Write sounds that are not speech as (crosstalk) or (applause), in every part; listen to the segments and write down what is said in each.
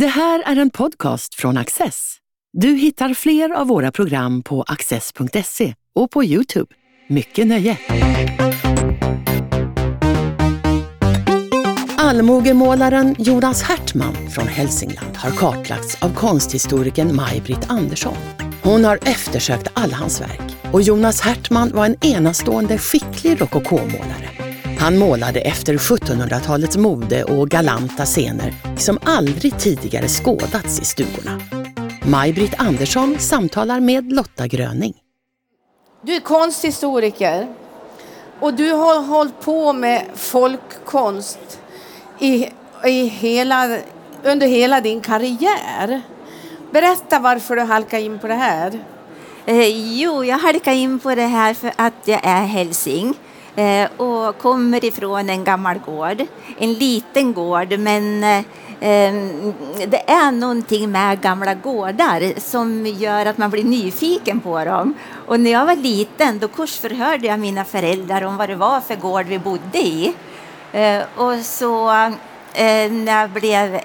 Det här är en podcast från Access. Du hittar fler av våra program på access.se och på Youtube. Mycket nöje! Allmogemålaren Jonas Hertman från Hälsingland har kartlagts av konsthistorikern Maj-Britt Andersson. Hon har eftersökt alla hans verk och Jonas Hertman var en enastående skicklig rokokomålare. Han målade efter 1700-talets mode och galanta scener som aldrig tidigare skådats i stugorna. Maj-Britt Andersson samtalar med Lotta Gröning. Du är konsthistoriker och du har hållit på med folkkonst i, i hela, under hela din karriär. Berätta varför du halkade in på det här. Eh, jo, jag halkade in på det här för att jag är hälsing Eh, och kommer ifrån en gammal gård. En liten gård, men eh, mm, det är någonting med gamla gårdar som gör att man blir nyfiken på dem. Och när jag var liten då korsförhörde jag mina föräldrar om vad det var för gård vi bodde i. Eh, och så eh, när jag blev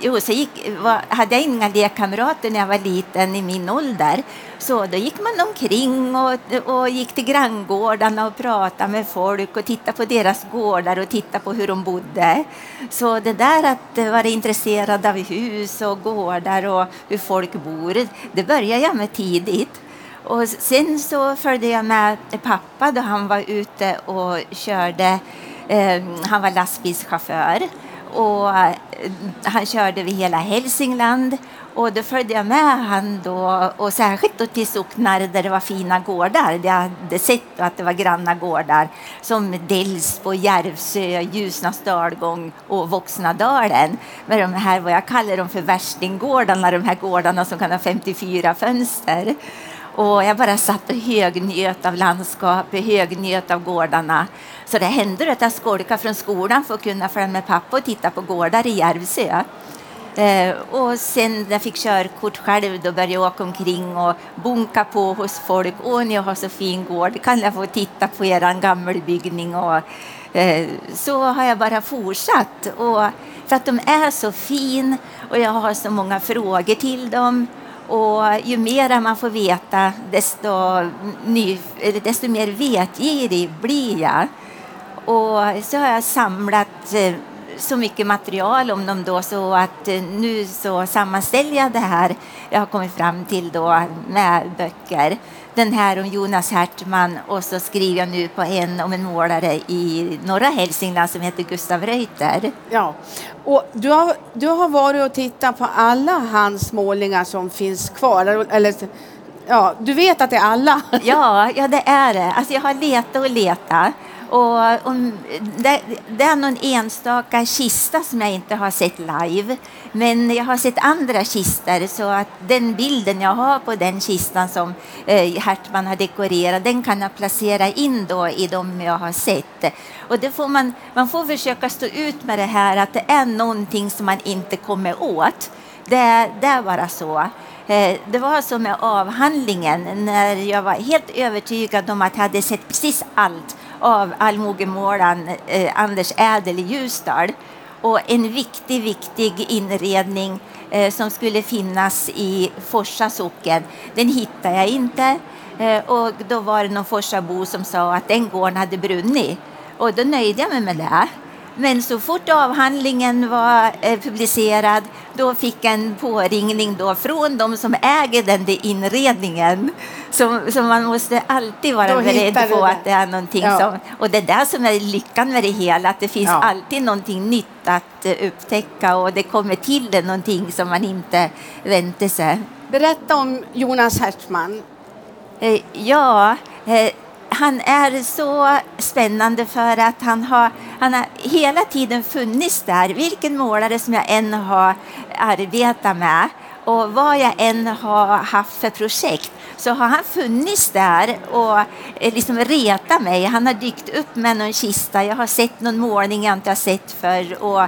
jo, så gick, var, hade jag inga lekkamrater när jag var liten i min ålder. Så då gick man omkring och, och gick till granngårdarna och pratade med folk och tittade på deras gårdar och tittade på hur de bodde. Så det där att vara intresserad av hus och gårdar och hur folk bor, det började jag med tidigt. Och sen så följde jag med pappa då han var ute och körde Eh, han var lastbilschaufför och eh, han körde över hela Hälsingland och då följde jag med han då och särskilt då till socknar där det var fina gårdar. Jag hade sett att det var granna gårdar som Delsbo, Järvsö, Ljusnas dalgång och Voxnadalen. Med de här vad jag kallar dem för värstinggårdarna, de här gårdarna som kan ha 54 fönster. Och jag bara satt och högnjöt av landskapet, högnjöt av gårdarna. Så det hände att jag skolkade från skolan för att kunna följa med pappa och titta på gårdar i Järvsö. Eh, och sen när jag fick körkort själv då började jag åka omkring och bunka på hos folk. Åh, ni har så fin gård, kan jag få titta på er gammelbyggning? Och, eh, så har jag bara fortsatt. Och, för att de är så fin och jag har så många frågor till dem. Och ju mer man får veta, desto, ny, eller desto mer vetgirig blir jag. Och så har jag samlat eh, så mycket material om dem då så att eh, nu så sammanställer jag det här jag har kommit fram till då med böcker. Den här om Jonas Hertman och så skriver jag nu på en om en målare i norra Hälsingland som heter Gustav Reuter. Ja, och du har, du har varit och tittat på alla hans målningar som finns kvar. Eller, ja, du vet att det är alla? Ja, ja det är det. Alltså jag har letat och letat. Och, och det, det, är någon enstaka kista som jag inte har sett live. Men jag har sett andra kistor så att den bilden jag har på den kistan som eh, Hertman har dekorerat den kan jag placera in då i de jag har sett. Och det får man, man får försöka stå ut med det här att det är någonting som man inte kommer åt. Det, det är bara så. Eh, det var så med avhandlingen när jag var helt övertygad om att jag hade sett precis allt av allmogemålaren eh, Anders Ädel i Ljusdal. Och en viktig, viktig inredning eh, som skulle finnas i Forsa socken, den hittade jag inte. Eh, och då var det någon Forsabo som sa att den gården hade brunnit. Och då nöjde jag mig med det. Men så fort avhandlingen var eh, publicerad då fick en påringning då från de som äger den inredningen. Så, så man måste alltid vara då beredd på det. att det är någonting ja. som... Och det är det som är lyckan med det hela, att det finns ja. alltid någonting nytt att eh, upptäcka och det kommer till det någonting som man inte väntar sig. Berätta om Jonas Hertzman. Eh, ja, han är så spännande för att han har, han har hela tiden funnits där. Vilken målare som jag än har arbetat med och vad jag än har haft för projekt så har han funnits där och eh, liksom retat mig. Han har dykt upp med någon kista. Jag har sett någon målning jag inte har sett förr. Och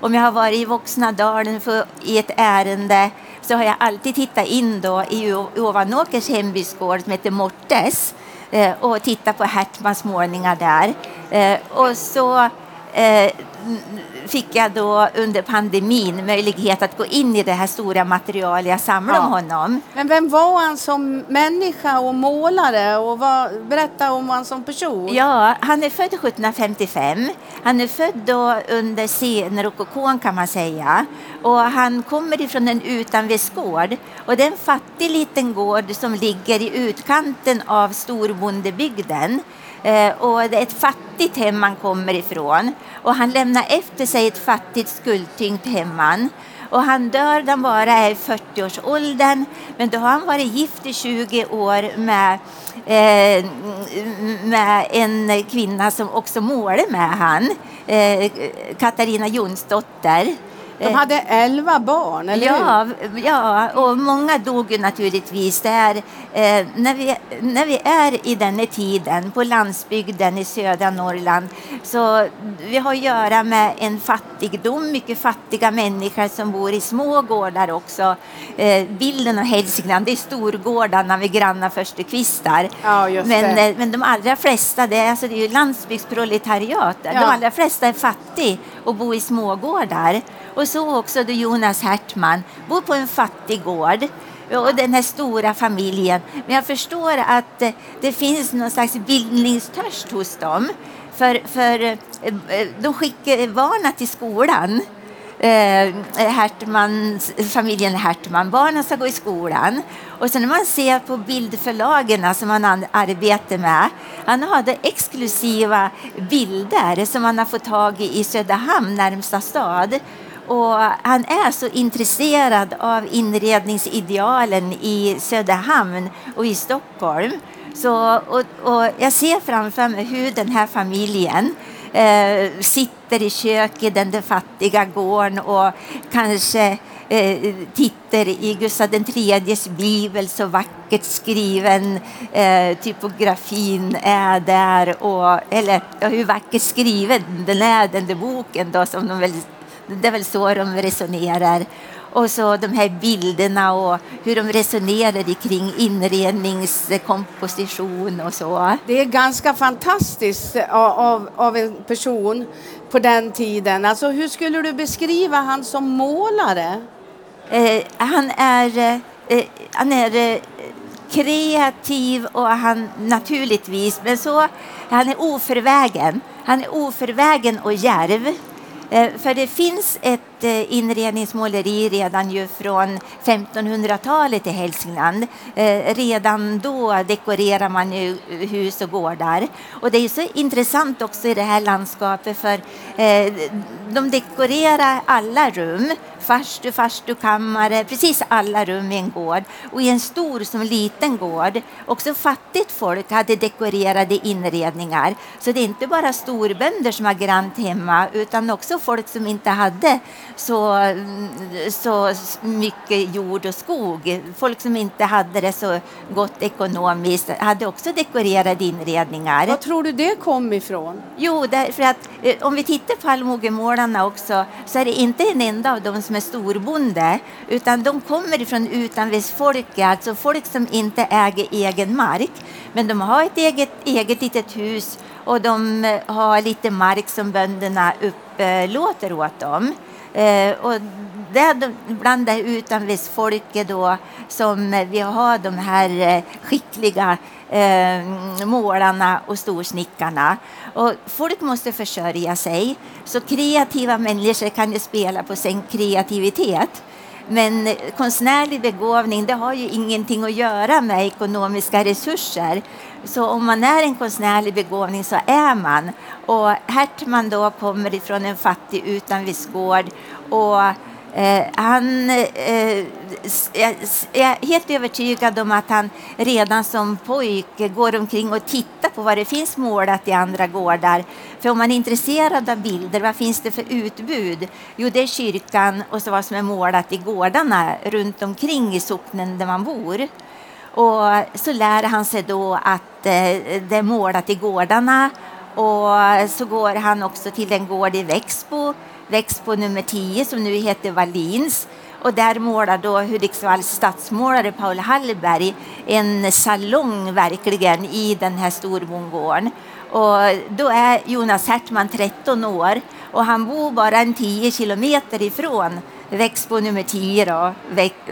om jag har varit i Voxnadalen för, i ett ärende så har jag alltid tittat in då i Ovanåkers hembygdsgård som heter Mortes Eh, och titta på Hertmans målningar där. Eh, och så eh, fick jag då under pandemin möjlighet att gå in i det här stora materialet jag samlade Ja. om honom. Men vem var han som människa och målare? Och vad, berätta om han som person. Ja, han är född 1755. Han är född då under senrokokon kan man säga. Och han kommer ifrån en utanvedsgård. Och det är en fattig liten gård som ligger i utkanten av storbondebygden. Eh, och det är ett fattigt hem han kommer ifrån. Och han lämnar lämnar efter sig ett fattigt skuldtyngt hemman. Och han dör när han bara är i 40-årsåldern. Men då har han varit gift i 20 år med, eh, med en kvinna som också målade med han. Eh, Katarina Jonsdotter. De Eh, hade elva barn, eller hur? Ja, ja, och många dog ju naturligtvis. Det är, eh, när, vi, när vi är i denna tiden på landsbygden i södra Norrland så vi har att göra med en fattigdom, mycket fattiga människor som bor i små gårdar också. Eh, bilden av Hälsingland, det är storgårdarna med granna förstukvistar. Ja, men, eh, men de allra flesta, det är, alltså, det är ju landsbygdsproletariat. De Ja. allra flesta är fattiga och bor i smågårdar. Och så också då Jonas Hertman bor på en fattig gård och den här stora familjen. Men jag förstår att eh, det finns någon slags bildningstörst hos dem. För, för eh, eh, de skickar barnen till skolan. Hertman, familjen Hertman. Barnen ska gå i skolan. Och sen när man ser på bildförlagen som han arbetar med. Han hade exklusiva bilder som han har fått tag i i Söderhamn, närmsta stad. Och han är så intresserad av inredningsidealen i Söderhamn och i Stockholm. Så, och, och jag ser framför mig hur den här familjen eh, sitter i köket i den där fattiga gården och kanske eh, tittar i Gustav IIIs bibel så vackert skriven eh, typografin är där och eller ja, hur vackert skriven den är den där boken då som de väl det är väl så de resonerar. Och så de här bilderna och hur de resonerar kring inredningskomposition och så. Det är ganska fantastiskt av, av, av en person på den tiden. Alltså, hur skulle du beskriva han som målare? Eh, han är, eh, han är eh, kreativ och han naturligtvis, men så han är oförvägen. Han är oförvägen och djärv. Eh, för det finns ett eh, inredningsmåleri redan ju från 1500-talet i Hälsingland. Eh, redan då dekorerar man ju hus och gårdar. Och det är så intressant också i det här landskapet för de dekorerar alla rum. Farstu, farstukammare, precis alla rum i en gård. Och i en stor som liten gård. Också fattigt folk hade dekorerade inredningar. Så det är inte bara storbönder som har grant hemma utan också folk som inte hade så, så mycket jord och skog. Folk som inte hade det så gott ekonomiskt hade också dekorerade inredningar. Var tror du det kom ifrån? Jo, därför att eh, om vi tittar på allmogemålarna också så är det inte en enda av dem som som är storbonde utan de kommer ifrån utanvedsfolket, alltså folk som inte äger egen mark. Men de har ett eget, eget litet hus och de eh, har lite mark som bönderna upplåter åt dem. Eh, och det är de, bland det utanvedsfolket då som vi har de här eh, skickliga eh, målarna och storsnickarna. Och folk måste försörja sig, så kreativa människor kan ju spela på sin kreativitet. Men konstnärlig begåvning det har ju ingenting att göra med ekonomiska resurser. Så om man är en konstnärlig begåvning så är man. Och Hertman då kommer ifrån en fattig utanvedsgård och Eh, han eh, jag är helt övertygad om att han redan som pojke går omkring och tittar på vad det finns målat i andra gårdar. För om man är intresserad av bilder, vad finns det för utbud? Jo, det är kyrkan och så vad som är målat i gårdarna runt omkring i socknen där man bor. Och så lär han sig då att eh, det är målat i gårdarna och så går han också till en gård i Växbo, Växbo nummer 10 som nu heter Wallins. Och där målar då Hudiksvalls stadsmålare Paul Hallberg en salong verkligen i den här storbondgården. Och då är Jonas Hertman 13 år och han bor bara en 10 kilometer ifrån Växbo nummer 10 då,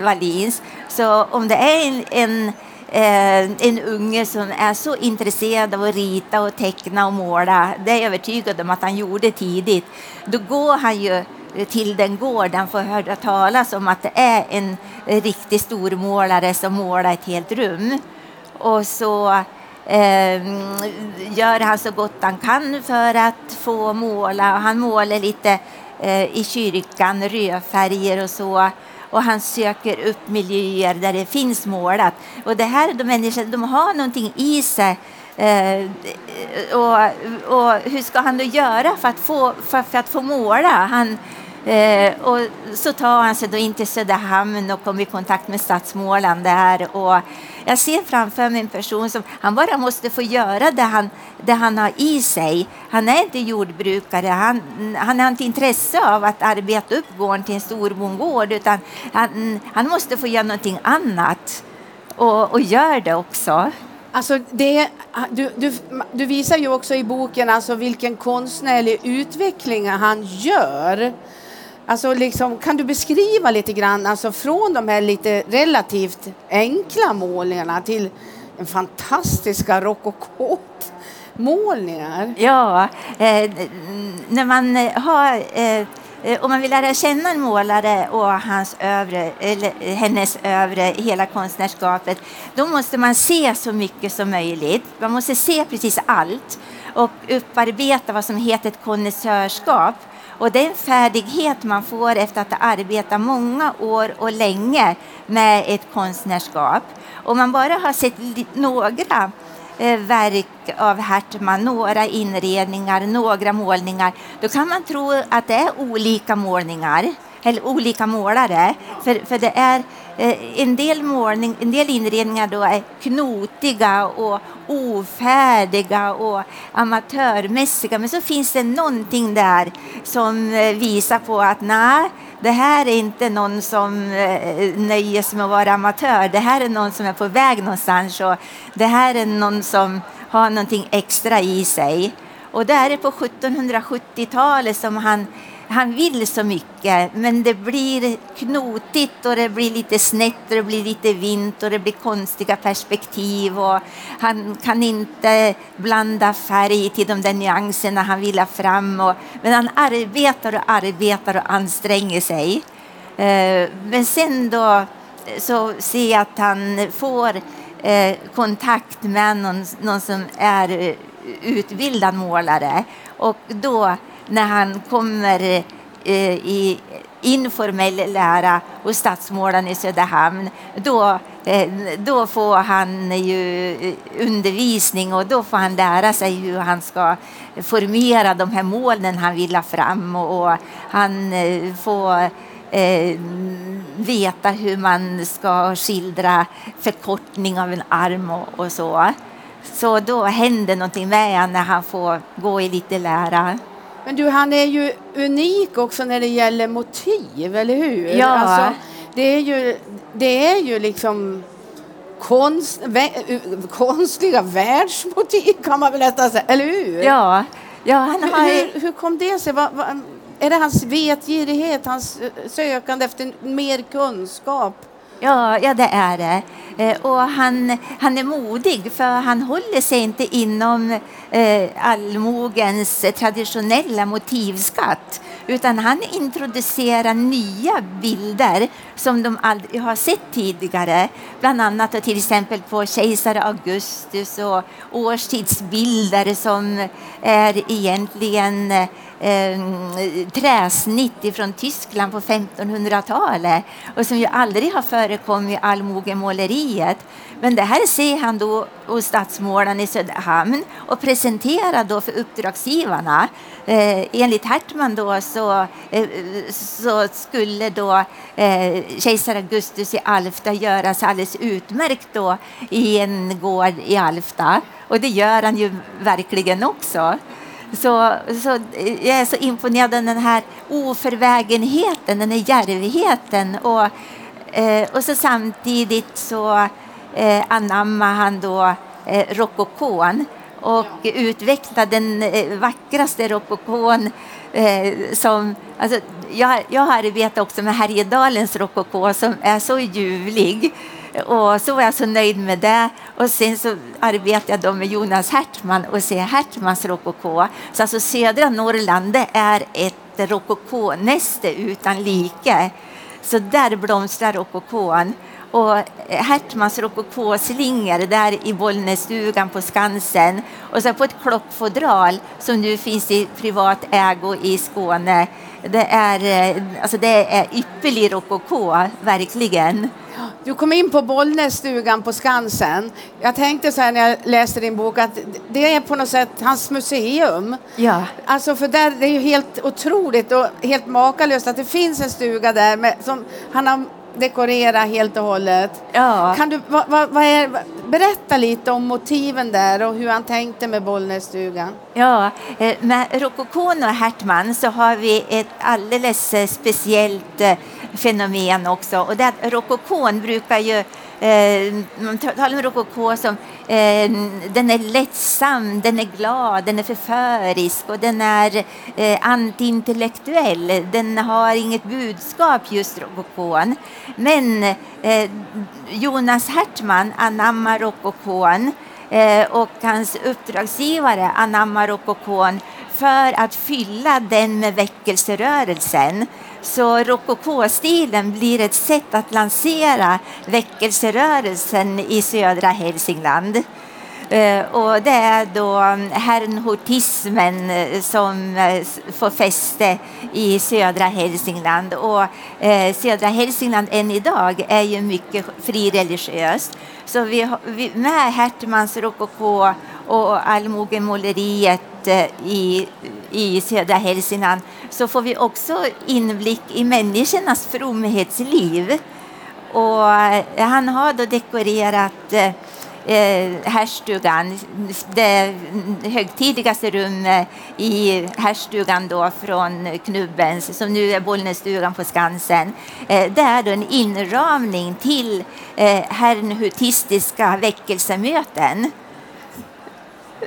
Wallins. Så om det är en, en, eh, en unge som är så intresserad av att rita och teckna och måla, det är jag övertygad om att han gjorde tidigt, då går han ju till den gården får höra talas om att det är en riktig stormålare som målar ett helt rum. Och så eh, gör han så gott han kan för att få måla. Han målar lite eh, i kyrkan, rödfärger och så. Och han söker upp miljöer där det finns målat. Och det här, de människor, de har någonting i sig Eh, och, och, hur ska han då göra för att få, för, för att få måla? Han, Eh, och så tar han sig då in till Söderhamn och kommer i kontakt med stadsmålaren där. Och jag ser framför mig en person som han bara måste få göra det han, det han har i sig. Han är inte jordbrukare, han, han har inte intresse av att arbeta upp gården till en stor bondgård utan han, han måste få göra någonting annat och, och gör det också. Alltså det, du, du, du visar ju också i boken alltså vilken konstnärlig utveckling han gör. Alltså liksom, kan du beskriva lite grann, alltså från de här lite relativt enkla målningarna till en fantastiska rokokomålningar? Ja, eh, när man eh, har eh, om man vill lära känna en målare och hans övre, eller hennes övre, hela konstnärskapet, då måste man se så mycket som möjligt. Man måste se precis allt och upparbeta vad som heter ett konnässörskap. Och det är en färdighet man får efter att ha arbetat många år och länge med ett konstnärskap. Om man bara har sett några eh, verk av Hertman, några inredningar, några målningar, då kan man tro att det är olika målningar eller olika målare. För, för det är eh, en, del målning, en del inredningar då är knotiga och ofärdiga och amatörmässiga. Men så finns det någonting där som eh, visar på att nej, det här är inte någon som eh, nöjer sig med att vara amatör. Det här är någon som är på väg någonstans och det här är någon som har någonting extra i sig. Och det är på 1770-talet som han han vill så mycket, men det blir knotigt och det blir lite snett och det blir lite vint och det blir konstiga perspektiv och han kan inte blanda färg till de där nyanserna han vill ha fram. Och, men han arbetar och arbetar och anstränger sig. Eh, men sen då eh, så ser jag att han får eh, kontakt med någon, någon som är utbildad målare och då när han kommer eh, i informell lära hos stadsmålaren i Söderhamn, då, eh, då får han ju eh, undervisning och då får han lära sig hur han ska formera de här målen han vill ha fram och, och han eh, får eh, veta hur man ska skildra förkortning av en arm och, och så. Så då händer någonting med honom när han får gå i lite lära. Men du, han är ju unik också när det gäller motiv, eller hur? Ja. Alltså, det, är ju, det är ju liksom konst, vä, konstliga världsmotiv kan man väl nästan säga, eller hur? Ja. ja han har... hur, hur kom det sig? Va, va, är det hans vetgirighet, hans sökande efter mer kunskap? Ja, ja det är det. Eh, och han, han är modig för han håller sig inte inom eh, allmogens traditionella motivskatt utan han introducerar nya bilder som de aldrig har sett tidigare. Bland annat till exempel på kejsar Augustus och årstidsbilder som är egentligen eh, eh, träsnitt från Tyskland på 1500-talet och som ju aldrig har förekommit i allmogemåleriet. Men det här ser han då hos stadsmålaren i Söderhamn och presenterar då för uppdragsgivarna. Eh, enligt Hertman då så, eh, så skulle då eh, kejsar Augustus i Alfta göras alldeles utmärkt då i en gård i Alfta. Och det gör han ju verkligen också. Så, så jag är så imponerad av den här oförvägenheten, den här djärvheten. Och, eh, och så samtidigt så eh, anammar han då eh, rokokon. och utveckla den eh, vackraste rokokon eh, som, alltså, jag, jag har arbetat också med Härjedalens rokoko som är så ljuvlig och så var jag så nöjd med det. Och sen så arbetade jag då med Jonas Hertman och ser Hertmans rokoko. Så alltså södra Norrland det är ett rokokonäste utan like. Så där blomstrar rokokon. Och Hertmans rokokoslingor där i Bollnässtugan på Skansen och så på ett klockfodral som nu finns i privat ägo i Skåne. Det är, eh, alltså det är ypperlig rokoko, verkligen. Du kom in på Bollnässtugan på Skansen. Jag tänkte så här när jag läste din bok att det är på något sätt hans museum. Ja. Alltså för där, det är ju helt otroligt och helt makalöst att det finns en stuga där med, som han har dekorerat helt och hållet. Ja. Kan du, vad, vad, vad är, berätta lite om motiven där och hur han tänkte med Bollnässtugan. Ja, eh, med rokokon och Hertman så har vi ett alldeles eh, speciellt eh, fenomen också. Och det rokokon brukar ju Eh, man talar om rokoko som eh, den är lättsam, den är glad, den är förförisk och den är eh, antiintellektuell. Den har inget budskap just rokokon. Men eh, Jonas Hertman anammar rokokon eh, och hans uppdragsgivare anammar rokokon för att fylla den med väckelserörelsen. Så rokokåstilen blir ett sätt att lansera väckelserörelsen i södra Hälsingland. Eh, och det är då herrnhutismen eh, som eh, får fäste i södra Hälsingland. Och södra Hälsingland än idag är ju mycket frireligiöst. Så vi, med Hertmans rokoko och allmogemåleriet Eh, i, i södra Hälsingland så får vi också inblick i människornas fromhetsliv. Och eh, han har då dekorerat eh, eh herrstugan, det högtidligaste rummet i herrstugan då från Knubbens, som nu är Bollnässtugan på Skansen. Eh, det är då en inramning till eh, herrnhutistiska väckelsemöten.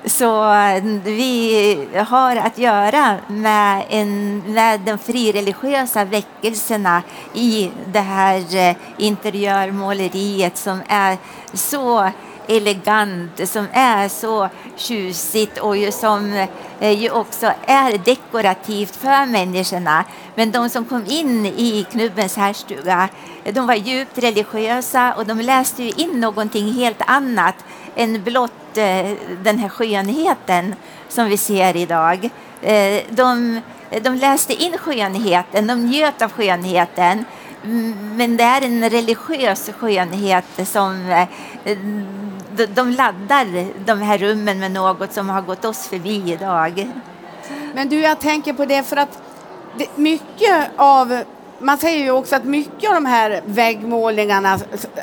Så eh, vi har att göra med, en, med de frireligiösa väckelserna i det här eh, interiörmåleriet som är så elegant, som är så tjusigt och som eh, ju också är dekorativt för människorna. Men de som kom in i Knubbens härstuga, de var djupt religiösa och de läste ju in någonting helt annat än blott eh, den här skönheten som vi ser idag. Eh, de, de läste in skönheten, de njöt av skönheten. Men det är en religiös skönhet som eh, de laddar de här rummen med något som har gått oss förbi idag. Men du, jag tänker på det för att det, mycket av man säger ju också att mycket av de här väggmålningarna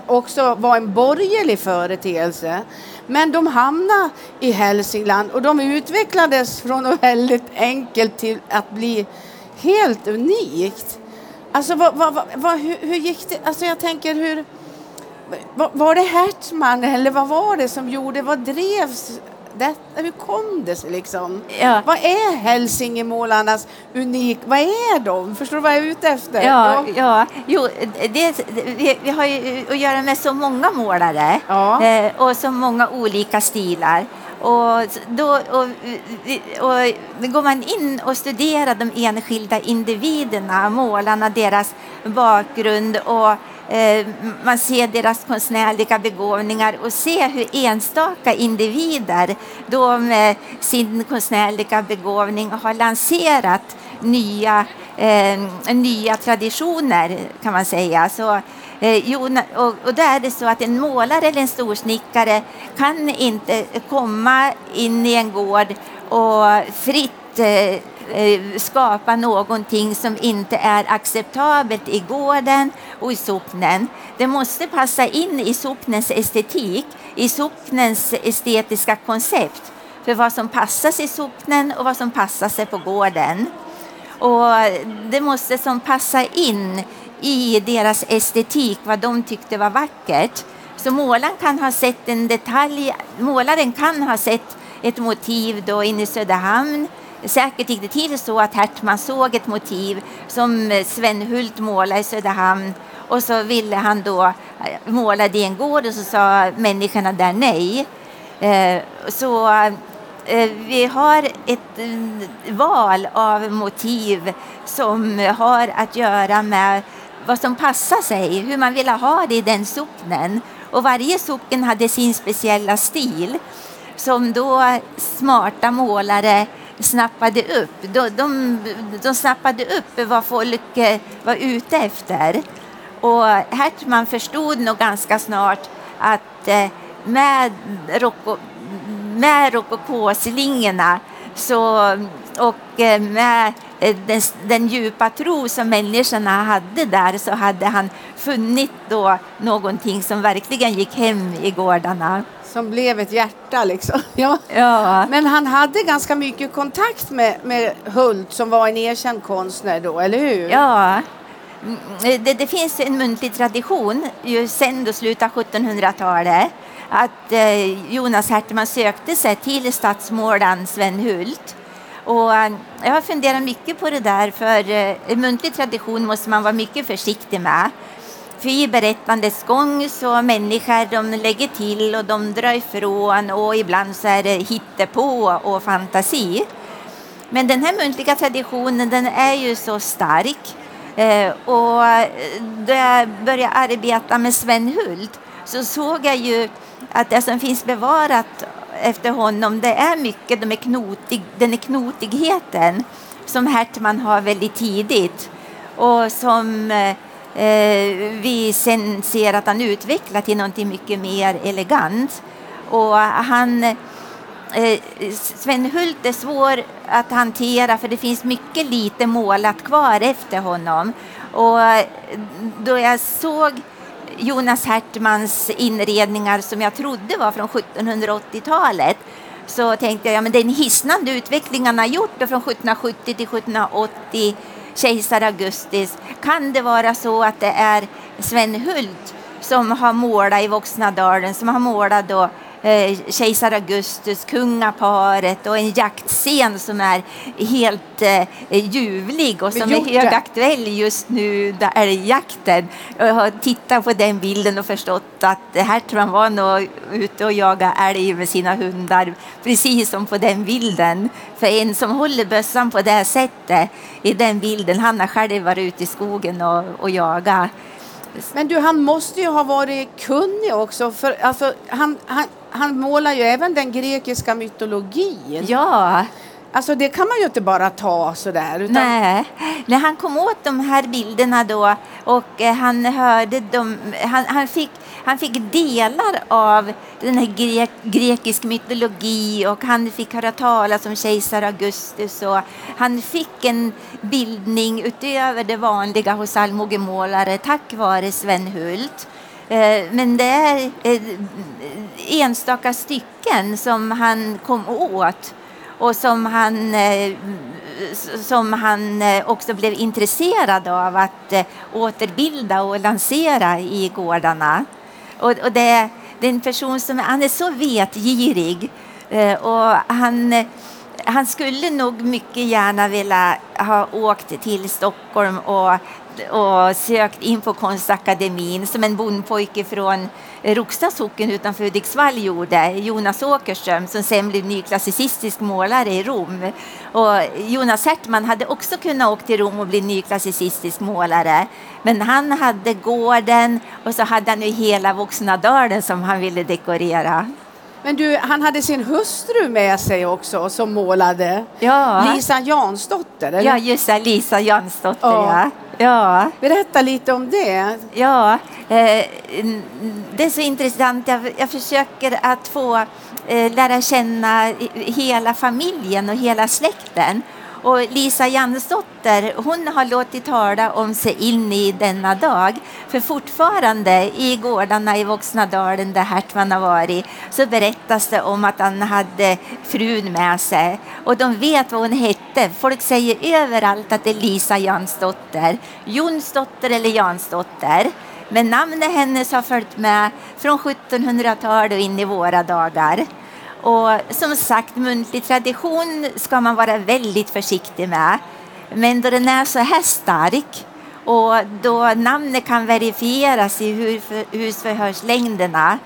också var en borgerlig företeelse. Men de hamnade i Hälsingland och de utvecklades från något väldigt enkelt till att bli helt unikt. Alltså vad, vad, vad, hur, hur, gick det? Alltså jag tänker hur... Var det Hertzman eller vad var det som gjorde, vad drevs det, hur kom det sig liksom? Ja. Vad är hälsingemålarnas unik, vad är de? Förstår du vad jag är ute efter? Ja, ja. Jo, det, vi, vi har ju att göra med så många målare ja. eh, och så många olika stilar. Och då och, och, går man in och studerar de enskilda individerna, målarna, deras bakgrund och Eh, man ser deras konstnärliga begåvningar och ser hur enstaka individer då med sin konstnärliga begåvning har lanserat nya, eh, nya traditioner kan man säga. Så, eh, och, och är det så att en målare eller en storsnickare kan inte komma in i en gård och fritt Eh, eh skapa någonting som inte är acceptabelt i gården och i socknen. Det måste passa in i socknens estetik, i socknens estetiska koncept för vad som passar i socknen och vad som passar sig på gården. Och det måste som passa in i deras estetik, vad de tyckte var vackert. Så målaren kan ha sett en detalj, målaren kan ha sett ett motiv då inne i Söderhamn. Säkert gick det till så att Hertman såg ett motiv som Sven Hult målade i Söderhamn och så ville han då eh, måla det i en gård och så sa människorna där nej. Eh, så eh, vi har ett mm, val av motiv som har att göra med vad som passar sig, hur man vill ha det i den socknen. Och varje socken hade sin speciella stil som då smarta målare snappade upp. De, de, de snappade upp vad folk var ute efter. Och Hertman förstod nog ganska snart att eh, med, roko, med rokokåslingorna så, och eh, med den, den djupa tro som människorna hade där så hade han funnit då någonting som verkligen gick hem i gårdarna. Som blev ett hjärta liksom. (laughs) Ja. ja. Men han hade ganska mycket kontakt med, med Hult som var en erkänd konstnär då, eller hur? Ja. Mm, det, det finns en muntlig tradition ju sen då slutet av 1700-talet att eh, Jonas Hertman sökte sig till stadsmålaren Sven Hult och eh, jag har funderat mycket på det där, för eh, en muntlig tradition måste man vara mycket försiktig med. För i berättandets gång så människor de lägger till och de drar ifrån och ibland så är det hittepå och fantasi. Men den här muntliga traditionen den är ju så stark. Eh, och eh, då jag började arbeta med Sven Hult så såg jag ju att det som finns bevarat efter honom det är mycket de är knotig, den är knotigheten som Hertman har väldigt tidigt och som eh, eh vi sen ser att han utvecklar till någonting mycket mer elegant. Och han, eh, Sven Hult är svår att hantera för det finns mycket lite målat kvar efter honom. Och då jag såg Jonas Hertmans inredningar som jag trodde var från 1780-talet så tänkte jag, ja men en hisnande utveckling han har gjort från 1770 till 1780 kejsar Augustis. Kan det vara så att det är Sven Hult som har målat i Voxnadalen, som har målat då kejsar Augustus, kungaparet och en jaktscen som är helt eh, ljuvlig och som är högaktuell just nu, där älgjakten. Jag har tittat på den bilden och förstått att Hertman var nog ute och jagade älg med sina hundar, precis som på den bilden. För en som håller bössan på det sättet i den bilden, han har själv varit ute i skogen och, och jagat. Men du, han måste ju ha varit kunnig också, för alltså, han, han, han målar ju även den grekiska mytologin. Ja. Alltså det kan man ju inte bara ta sådär. Utan... Nej. När han kom åt de här bilderna då och eh, han hörde dem, han, han, fick, han fick delar av den här grek, grekisk mytologi och han fick höra talas om kejsar Augustus och han fick en bildning utöver det vanliga hos allmogemålare tack vare Sven Hult. Eh, men det är eh, enstaka stycken som han kom åt och som han, eh, som han också blev intresserad av att återbilda och lansera i gårdarna. Och, och det, det är en person som han är så vetgirig och han han skulle nog mycket gärna vilja ha åkt till Stockholm och och sökt in på Konstakademin som en bondpojke från Roksta socken utanför Hudiksvall gjorde, Jonas Åkerström som sen blev nyklassicistisk målare i Rom. Och Jonas Hertman hade också kunnat åka till Rom och bli nyklassicistisk målare. Men han hade gården och så hade han ju hela Voxnadalen som han ville dekorera. Men du, han hade sin hustru med sig också som målade. Ja. Lisa Jansdotter. Eller? Ja, just det. Lisa Jansdotter, ja. ja. Berätta lite om det. Ja, eh, det är så intressant. Jag, jag försöker att få eh, lära känna hela familjen och hela släkten. Och Lisa Jansdotter hon har låtit tala om sig in i denna dag. För fortfarande i gårdarna i Voxnadalen där Hertman har varit så berättas det om att han hade frun med sig. Och de vet vad hon hette. Folk säger överallt att det är Lisa Jansdotter. Jonsdotter eller Jansdotter. Men namnet hennes har följt med från 1700-talet och in i våra dagar. Och som sagt, muntlig tradition ska man vara väldigt försiktig med. Men då den är så här stark och då namnet kan verifieras i husförhörslängderna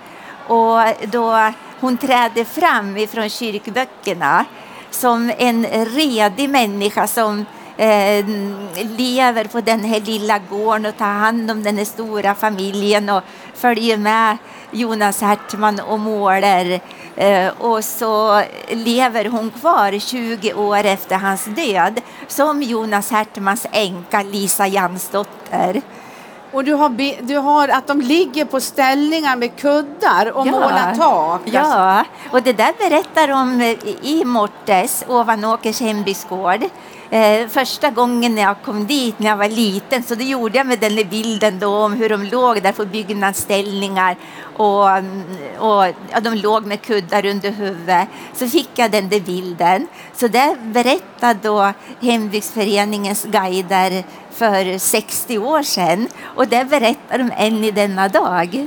och då hon träder fram ifrån kyrkböckerna som en redig människa som eh, lever på den här lilla gården och tar hand om den här stora familjen och följer med Jonas Hertman och målar. Eh, och så lever hon kvar 20 år efter hans död som Jonas Hertmans änka Lisa Jansdotter. Och du har, du har att de ligger på ställningar med kuddar och ja. målar tak. Ja, och det där berättar de i Mortes, Ovanåkers hembygdsgård. Eh, första gången när jag kom dit när jag var liten så det gjorde jag med den där bilden då om hur de låg där på byggnadsställningar och, och ja, de låg med kuddar under huvudet. Så fick jag den där bilden. Så det berättade då Hembygdsföreningens guider för 60 år sedan och det berättar de än i denna dag.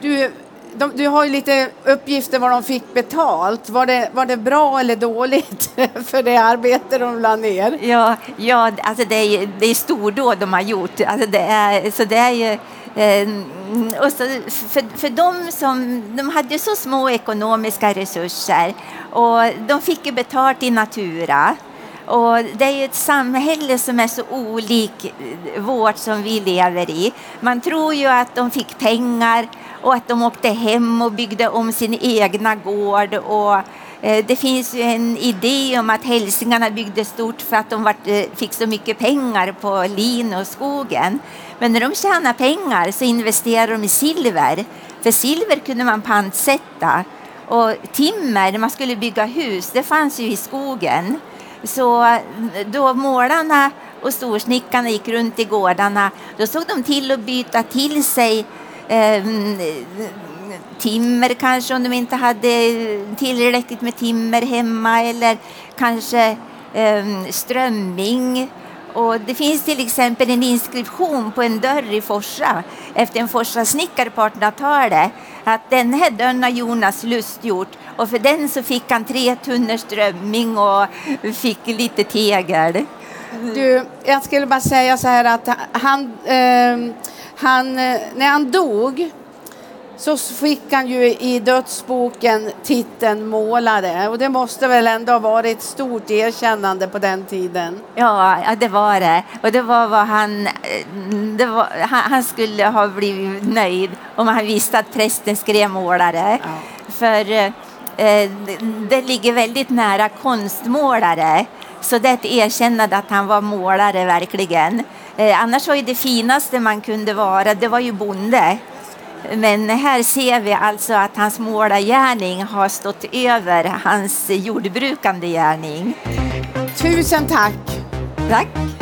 Du, de, du har ju lite uppgifter vad de fick betalt. Var det, var det bra eller dåligt (laughs) för det arbete de la ner? Ja, ja alltså det är, det är stordåd de har gjort. Alltså det är, så det är ju, eh, och så för, för de som de hade så små ekonomiska resurser och de fick ju betalt i natura. Och det är ju ett samhälle som är så olik vårt som vi lever i. Man tror ju att de fick pengar och att de åkte hem och byggde om sin egna gård. Och, eh, det finns ju en idé om att hälsingarna byggde stort för att de var, eh, fick så mycket pengar på lin och skogen. Men när de tjänade pengar så investerade de i silver. För silver kunde man pantsätta. Och timmer, när man skulle bygga hus, det fanns ju i skogen. Så mm, då målarna och storsnickarna gick runt i gårdarna, då såg de till att byta till sig eh, timmer kanske om de inte hade tillräckligt med timmer hemma eller kanske eh, strömming. Och det finns till exempel en inskription på en dörr i Forsa efter en Forsasnickare på 1800-talet att den här dörren har Jonas Lust gjort och för den så fick han tre tunnor strömming och fick lite tegel. Du, jag skulle bara säga så här att han, eh, han, eh, när han dog så fick han ju i dödsboken titeln målare och det måste väl ändå ha varit ett stort erkännande på den tiden? Ja, det var det. Och det var vad han, eh, var, han, han skulle ha blivit nöjd om han visste att prästen skrev målare. Ja. För eh, det ligger väldigt nära konstmålare. Så det är ett erkännande att han var målare verkligen. Eh, annars var ju det finaste man kunde vara, det var ju bonde. Men här ser vi alltså att hans målargärning har stått över hans jordbrukande gärning. Tusen tack! Tack!